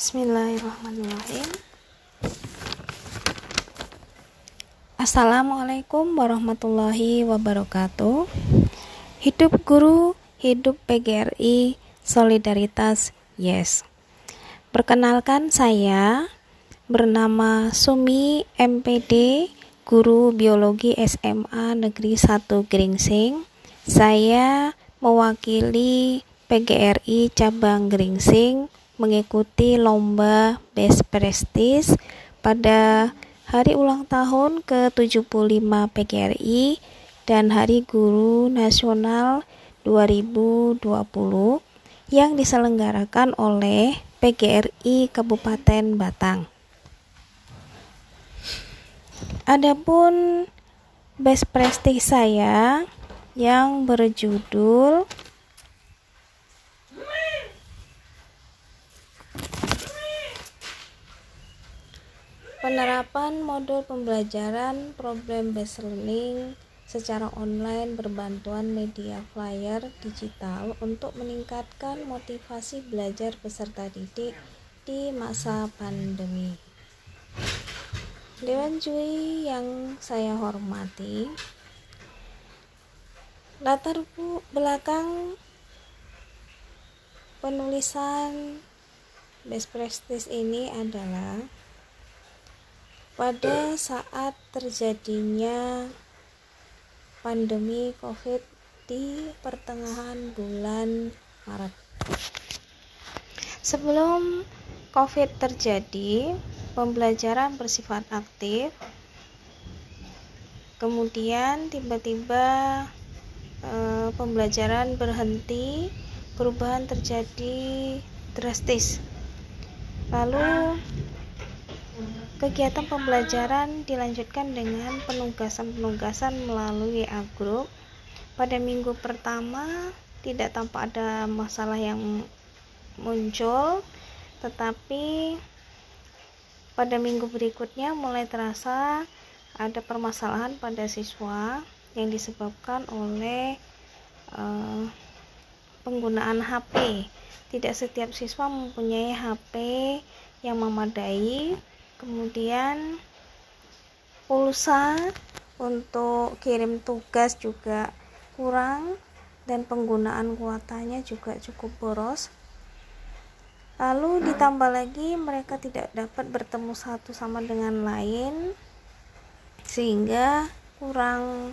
Bismillahirrahmanirrahim. Assalamualaikum warahmatullahi wabarakatuh. Hidup guru, hidup PGRI, solidaritas, yes. Perkenalkan saya bernama Sumi MPD, guru biologi SMA Negeri 1 Gringsing. Saya mewakili PGRI cabang Gringsing mengikuti lomba Best Prestige pada hari ulang tahun ke-75 PGRI dan Hari Guru Nasional 2020 yang diselenggarakan oleh PGRI Kabupaten Batang. Adapun Best Prestige saya yang berjudul Penerapan modul pembelajaran problem based learning secara online berbantuan media flyer digital untuk meningkatkan motivasi belajar peserta didik di masa pandemi. Dewan Jui yang saya hormati, latar belakang penulisan Best Prestige ini adalah pada saat terjadinya pandemi COVID di pertengahan bulan Maret. Sebelum COVID terjadi, pembelajaran bersifat aktif. Kemudian tiba-tiba e, pembelajaran berhenti, perubahan terjadi drastis. Lalu Kegiatan pembelajaran dilanjutkan dengan penugasan-penugasan melalui WA Group. Pada minggu pertama tidak tampak ada masalah yang muncul, tetapi pada minggu berikutnya mulai terasa ada permasalahan pada siswa yang disebabkan oleh uh, penggunaan HP. Tidak setiap siswa mempunyai HP yang memadai kemudian pulsa untuk kirim tugas juga kurang dan penggunaan kuotanya juga cukup boros. Lalu ditambah lagi mereka tidak dapat bertemu satu sama dengan lain sehingga kurang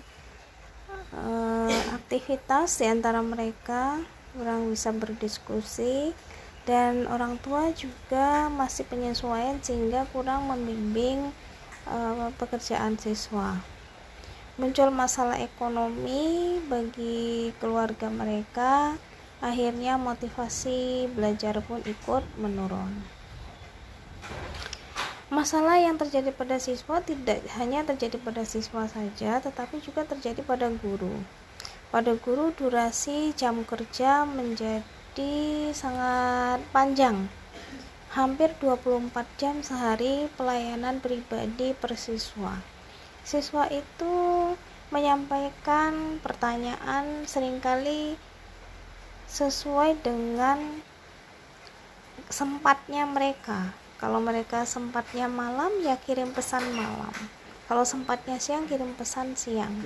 uh, aktivitas di antara mereka kurang bisa berdiskusi dan orang tua juga masih penyesuaian sehingga kurang membimbing uh, pekerjaan siswa. Muncul masalah ekonomi bagi keluarga mereka, akhirnya motivasi belajar pun ikut menurun. Masalah yang terjadi pada siswa tidak hanya terjadi pada siswa saja, tetapi juga terjadi pada guru. Pada guru, durasi jam kerja menjadi jadi sangat panjang. Hampir 24 jam sehari pelayanan pribadi per siswa. Siswa itu menyampaikan pertanyaan sering kali sesuai dengan sempatnya mereka. Kalau mereka sempatnya malam ya kirim pesan malam. Kalau sempatnya siang kirim pesan siang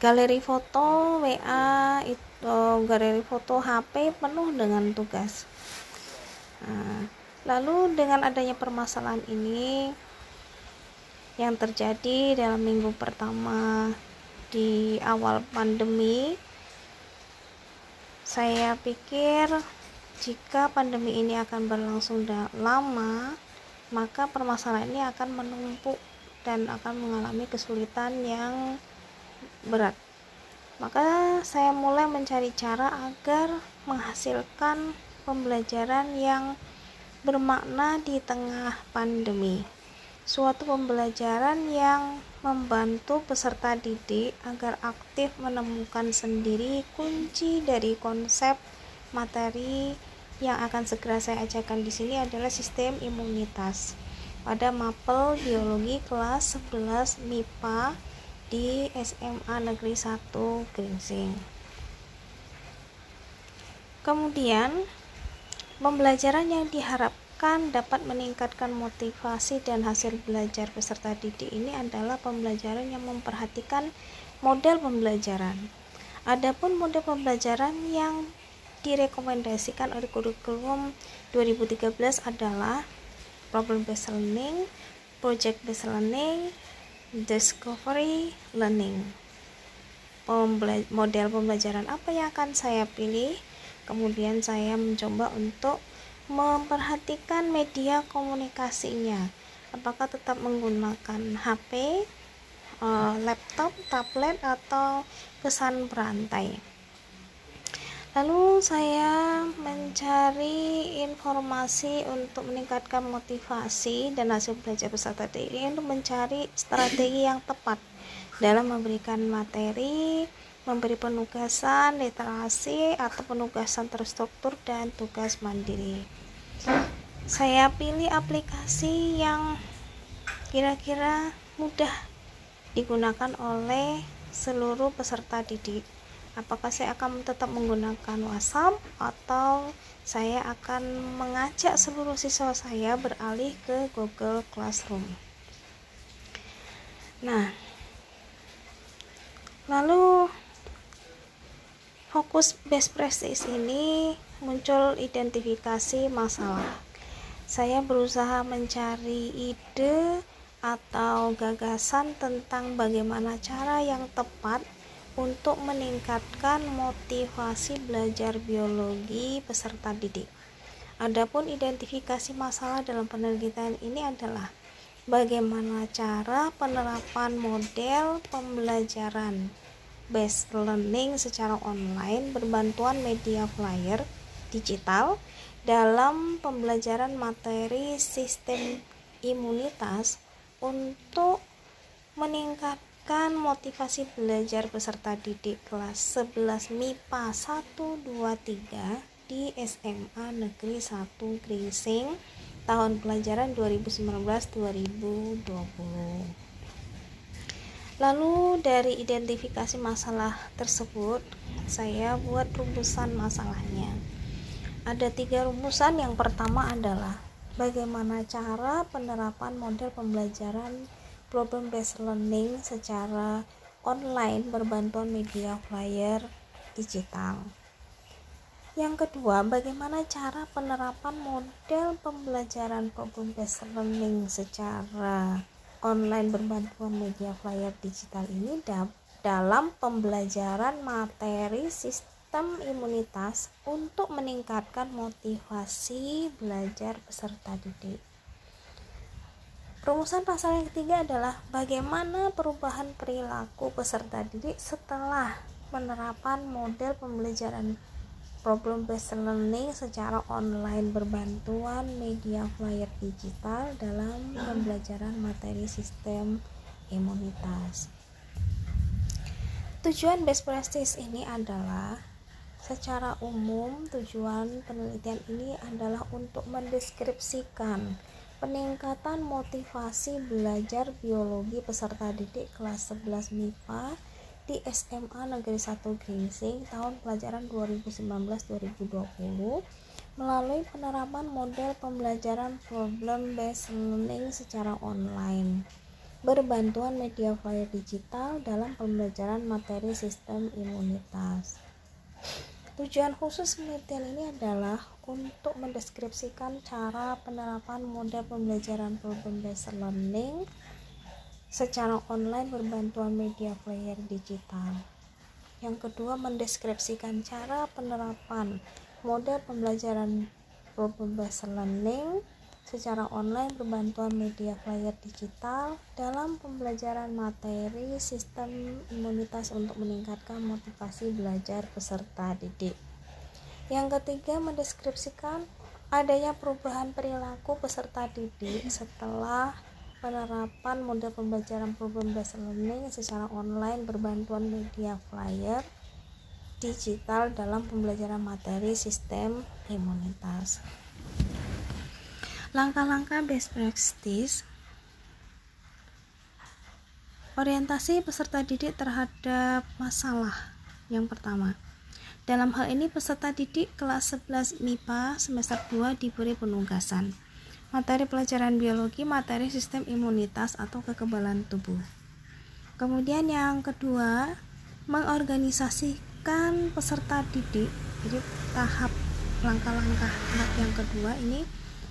galeri foto WA itu galeri foto HP penuh dengan tugas. Nah, lalu dengan adanya permasalahan ini yang terjadi dalam minggu pertama di awal pandemi saya pikir jika pandemi ini akan berlangsung lama maka permasalahan ini akan menumpuk dan akan mengalami kesulitan yang berat. Maka saya mulai mencari cara agar menghasilkan pembelajaran yang bermakna di tengah pandemi. Suatu pembelajaran yang membantu peserta didik agar aktif menemukan sendiri kunci dari konsep materi yang akan segera saya ajarkan di sini adalah sistem imunitas. Pada mapel biologi kelas 11 MIPA di SMA Negeri 1 Gringsing. Kemudian, pembelajaran yang diharap diharapkan dapat meningkatkan motivasi dan hasil belajar peserta didik ini adalah pembelajaran yang memperhatikan model pembelajaran. Adapun model pembelajaran yang direkomendasikan oleh kurikulum 2013 adalah problem based learning, project based learning, discovery learning. model pembelajaran apa yang akan saya pilih? Kemudian saya mencoba untuk memperhatikan media komunikasinya apakah tetap menggunakan HP, eh, laptop, tablet atau pesan berantai. Lalu saya mencari informasi untuk meningkatkan motivasi dan hasil belajar peserta ini untuk mencari strategi yang tepat dalam memberikan materi, memberi penugasan, literasi atau penugasan terstruktur dan tugas mandiri. Saya pilih aplikasi yang kira-kira mudah digunakan oleh seluruh peserta didik apakah saya akan tetap menggunakan WhatsApp atau saya akan mengajak seluruh siswa saya beralih ke Google Classroom nah lalu fokus best practice ini muncul identifikasi masalah. Saya berusaha mencari ide atau gagasan tentang bagaimana cara yang tepat untuk meningkatkan motivasi belajar biologi peserta didik. Adapun identifikasi masalah dalam penelitian ini adalah bagaimana cara penerapan model pembelajaran based learning secara online berbantuan media flyer digital dalam pembelajaran materi sistem imunitas untuk meningkatkan motivasi belajar peserta didik kelas 11 MIPA 123 di SMA Negeri 1 Gringsing tahun pelajaran 2019-2020. Lalu dari identifikasi masalah tersebut, saya buat rumusan masalahnya ada tiga rumusan yang pertama adalah bagaimana cara penerapan model pembelajaran problem based learning secara online berbantuan media flyer digital yang kedua, bagaimana cara penerapan model pembelajaran problem based learning secara online berbantuan media flyer digital ini dalam pembelajaran materi sistem imunitas untuk meningkatkan motivasi belajar peserta didik. Rumusan pasal yang ketiga adalah bagaimana perubahan perilaku peserta didik setelah penerapan model pembelajaran problem based learning secara online berbantuan media flyer digital dalam pembelajaran materi sistem imunitas. Tujuan best practice ini adalah Secara umum, tujuan penelitian ini adalah untuk mendeskripsikan peningkatan motivasi belajar biologi peserta didik kelas 11 MIPA di SMA Negeri 1 Gringsing tahun pelajaran 2019-2020 melalui penerapan model pembelajaran problem based learning secara online berbantuan media flyer digital dalam pembelajaran materi sistem imunitas. Tujuan khusus penelitian ini adalah untuk mendeskripsikan cara penerapan model pembelajaran problem based learning secara online berbantuan media player digital. Yang kedua, mendeskripsikan cara penerapan model pembelajaran problem based learning secara online berbantuan media player digital dalam pembelajaran materi sistem imunitas untuk meningkatkan motivasi belajar peserta didik. Yang ketiga, mendeskripsikan adanya perubahan perilaku peserta didik setelah penerapan model pembelajaran problem based learning secara online berbantuan media flyer digital dalam pembelajaran materi sistem imunitas langkah-langkah best practice orientasi peserta didik terhadap masalah yang pertama dalam hal ini peserta didik kelas 11 MIPA semester 2 diberi penugasan materi pelajaran biologi, materi sistem imunitas atau kekebalan tubuh. Kemudian yang kedua, mengorganisasikan peserta didik. Jadi tahap langkah-langkah yang kedua ini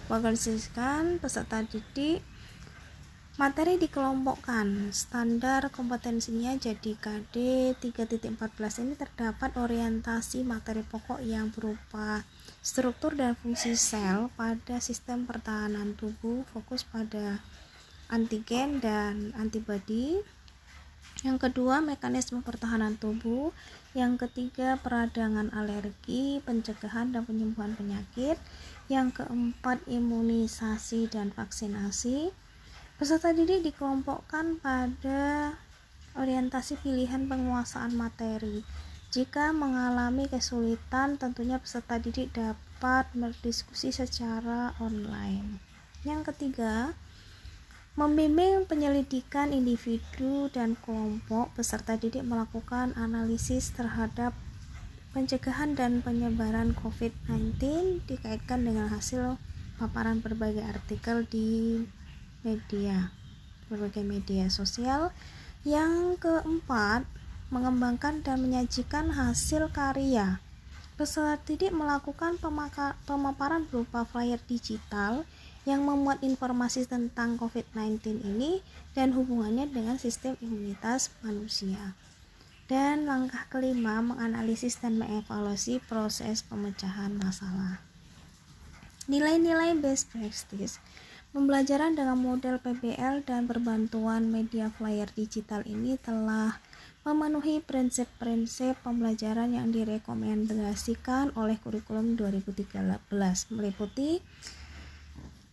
mengorganisasikan peserta didik Materi dikelompokkan. Standar kompetensinya jadi KD 3.14 ini terdapat orientasi materi pokok yang berupa struktur dan fungsi sel pada sistem pertahanan tubuh, fokus pada antigen dan antibodi. Yang kedua, mekanisme pertahanan tubuh. Yang ketiga, peradangan alergi, pencegahan dan penyembuhan penyakit. Yang keempat, imunisasi dan vaksinasi. Peserta didik dikelompokkan pada orientasi pilihan penguasaan materi. Jika mengalami kesulitan, tentunya peserta didik dapat berdiskusi secara online. Yang ketiga, membimbing penyelidikan individu dan kelompok peserta didik melakukan analisis terhadap pencegahan dan penyebaran COVID-19 dikaitkan dengan hasil paparan berbagai artikel di media berbagai media sosial yang keempat mengembangkan dan menyajikan hasil karya peserta didik melakukan pemaparan berupa flyer digital yang memuat informasi tentang COVID-19 ini dan hubungannya dengan sistem imunitas manusia. Dan langkah kelima, menganalisis dan mengevaluasi proses pemecahan masalah. Nilai-nilai best practice Pembelajaran dengan model PBL dan berbantuan media flyer digital ini telah memenuhi prinsip-prinsip pembelajaran yang direkomendasikan oleh kurikulum 2013 meliputi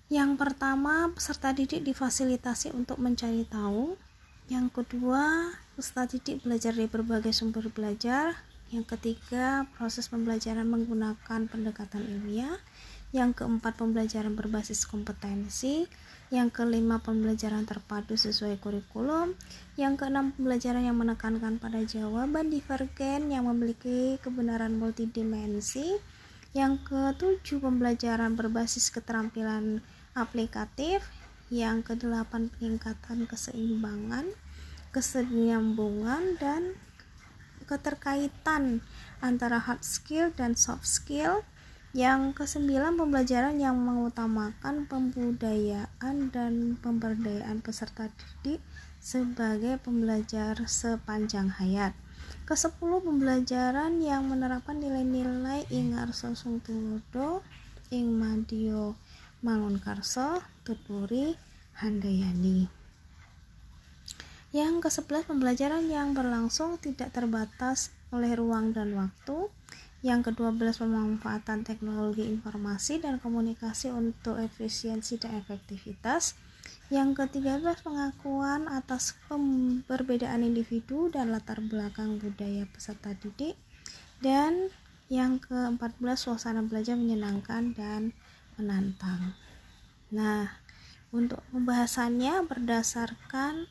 yang pertama, peserta didik difasilitasi untuk mencari tahu. Yang kedua, peserta didik belajar dari berbagai sumber belajar. Yang ketiga, proses pembelajaran menggunakan pendekatan ilmiah. Yang keempat pembelajaran berbasis kompetensi, yang kelima pembelajaran terpadu sesuai kurikulum, yang keenam pembelajaran yang menekankan pada jawaban divergen yang memiliki kebenaran multidimensi, yang ketujuh pembelajaran berbasis keterampilan aplikatif, yang kedelapan peningkatan keseimbangan, kesenyambungan dan keterkaitan antara hard skill dan soft skill yang kesembilan, pembelajaran yang mengutamakan pembudayaan dan pemberdayaan peserta didik sebagai pembelajar sepanjang hayat. Kesepuluh, pembelajaran yang menerapkan nilai-nilai Ingar Sosung Tulodo, Ing Madio Mangunkarso, Tutpuri, Handayani. Yang ke-11 pembelajaran yang berlangsung tidak terbatas oleh ruang dan waktu yang kedua belas pemanfaatan teknologi informasi dan komunikasi untuk efisiensi dan efektivitas. Yang ketiga belas pengakuan atas perbedaan individu dan latar belakang budaya peserta didik. Dan yang keempat belas suasana belajar menyenangkan dan menantang. Nah, untuk pembahasannya berdasarkan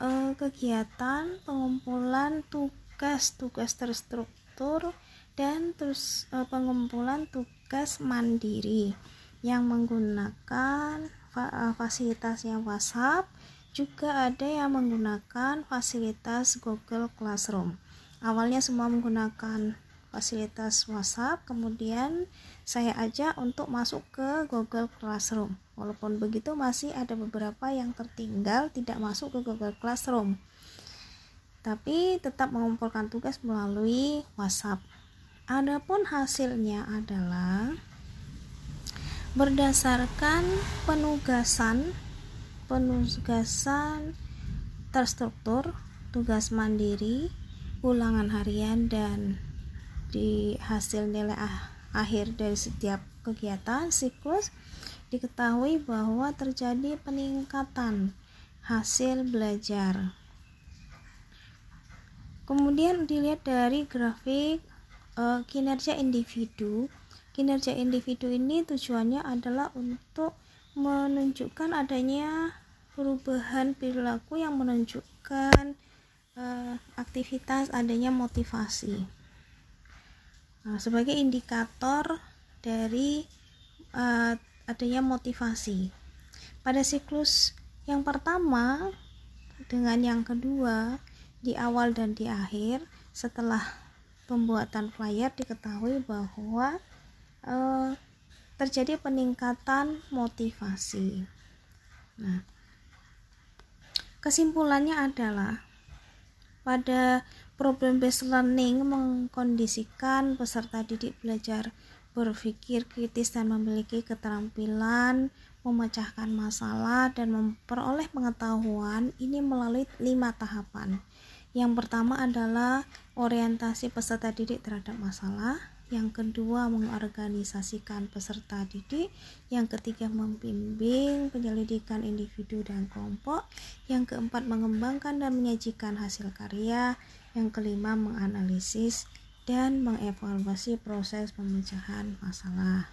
eh, kegiatan pengumpulan tugas-tugas terstruktur dan terus e, pengumpulan tugas mandiri yang menggunakan fa, e, fasilitasnya WhatsApp juga ada yang menggunakan fasilitas Google Classroom. Awalnya semua menggunakan fasilitas WhatsApp kemudian saya ajak untuk masuk ke Google Classroom walaupun begitu masih ada beberapa yang tertinggal tidak masuk ke Google Classroom. Tapi tetap mengumpulkan tugas melalui WhatsApp. Adapun hasilnya adalah berdasarkan penugasan penugasan terstruktur, tugas mandiri, ulangan harian dan di hasil nilai ah, akhir dari setiap kegiatan siklus diketahui bahwa terjadi peningkatan hasil belajar. Kemudian dilihat dari grafik uh, kinerja individu kinerja individu ini tujuannya adalah untuk menunjukkan adanya perubahan perilaku yang menunjukkan uh, aktivitas adanya motivasi nah, sebagai indikator dari uh, adanya motivasi. Pada siklus yang pertama dengan yang kedua di awal dan di akhir setelah pembuatan flyer diketahui bahwa eh, terjadi peningkatan motivasi. Nah, kesimpulannya adalah pada problem based learning mengkondisikan peserta didik belajar berpikir kritis dan memiliki keterampilan memecahkan masalah dan memperoleh pengetahuan ini melalui lima tahapan. Yang pertama adalah orientasi peserta didik terhadap masalah, yang kedua mengorganisasikan peserta didik, yang ketiga membimbing penyelidikan individu dan kelompok, yang keempat mengembangkan dan menyajikan hasil karya, yang kelima menganalisis dan mengevaluasi proses pemecahan masalah.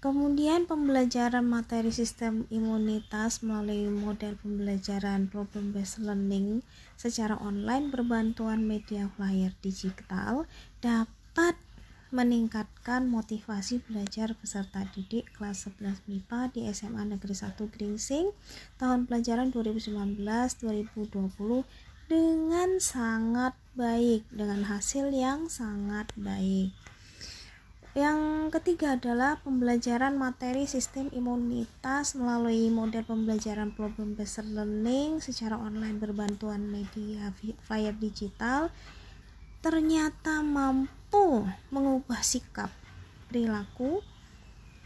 Kemudian pembelajaran materi sistem imunitas melalui model pembelajaran problem based learning secara online berbantuan media flyer digital dapat meningkatkan motivasi belajar peserta didik kelas 11 MIPA di SMA Negeri 1 Gringsing tahun pelajaran 2019-2020 dengan sangat baik dengan hasil yang sangat baik. Yang ketiga adalah pembelajaran materi sistem imunitas melalui model pembelajaran problem based learning secara online berbantuan media flyer digital ternyata mampu mengubah sikap perilaku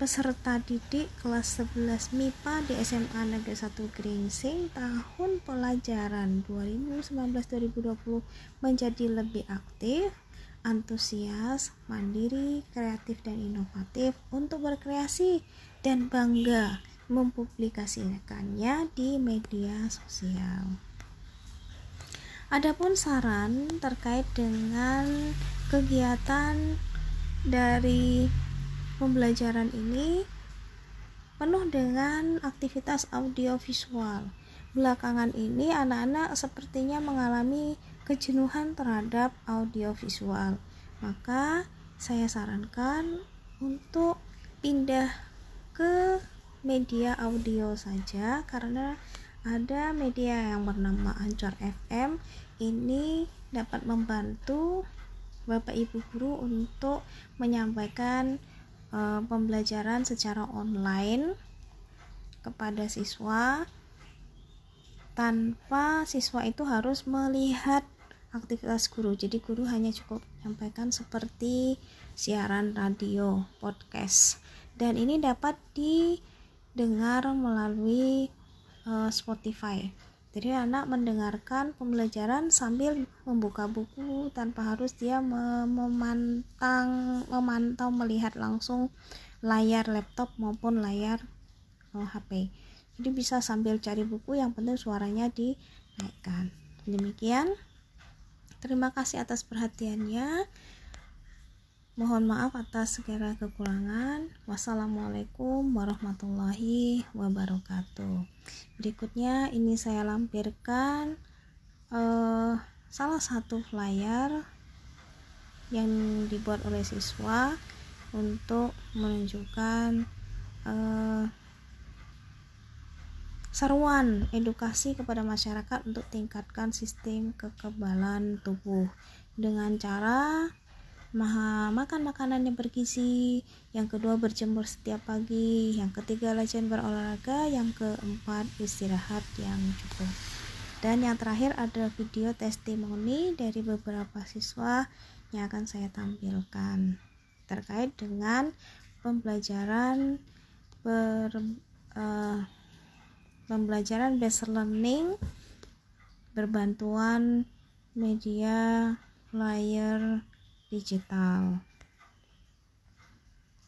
peserta didik kelas 11 MIPA di SMA Negeri 1 Gringsing tahun pelajaran 2019-2020 menjadi lebih aktif, antusias, mandiri, kreatif dan inovatif untuk berkreasi dan bangga mempublikasikannya di media sosial. Adapun saran terkait dengan kegiatan dari Pembelajaran ini penuh dengan aktivitas audiovisual. Belakangan ini anak-anak sepertinya mengalami kejenuhan terhadap audiovisual. Maka saya sarankan untuk pindah ke media audio saja karena ada media yang bernama Anchor FM ini dapat membantu Bapak Ibu guru untuk menyampaikan uh, pembelajaran secara online kepada siswa tanpa siswa itu harus melihat aktivitas guru. Jadi guru hanya cukup menyampaikan seperti siaran radio podcast. Dan ini dapat didengar melalui uh, Spotify jadi anak mendengarkan pembelajaran sambil membuka buku tanpa harus dia memantang memantau melihat langsung layar laptop maupun layar oh, HP. Jadi bisa sambil cari buku yang penting suaranya dinaikkan. Demikian. Terima kasih atas perhatiannya. Mohon maaf atas segala kekurangan. Wassalamualaikum warahmatullahi wabarakatuh. Berikutnya ini saya lampirkan uh, salah satu flyer yang dibuat oleh siswa untuk menunjukkan uh, seruan edukasi kepada masyarakat untuk tingkatkan sistem kekebalan tubuh dengan cara makan makanan yang bergizi yang kedua berjemur setiap pagi yang ketiga latihan berolahraga yang keempat istirahat yang cukup. Dan yang terakhir ada video testimoni dari beberapa siswa yang akan saya tampilkan terkait dengan pembelajaran ber, uh, pembelajaran base learning berbantuan media flyer digital.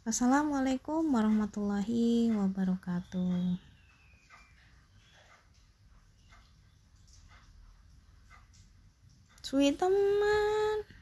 Assalamualaikum warahmatullahi wabarakatuh. Sweet teman.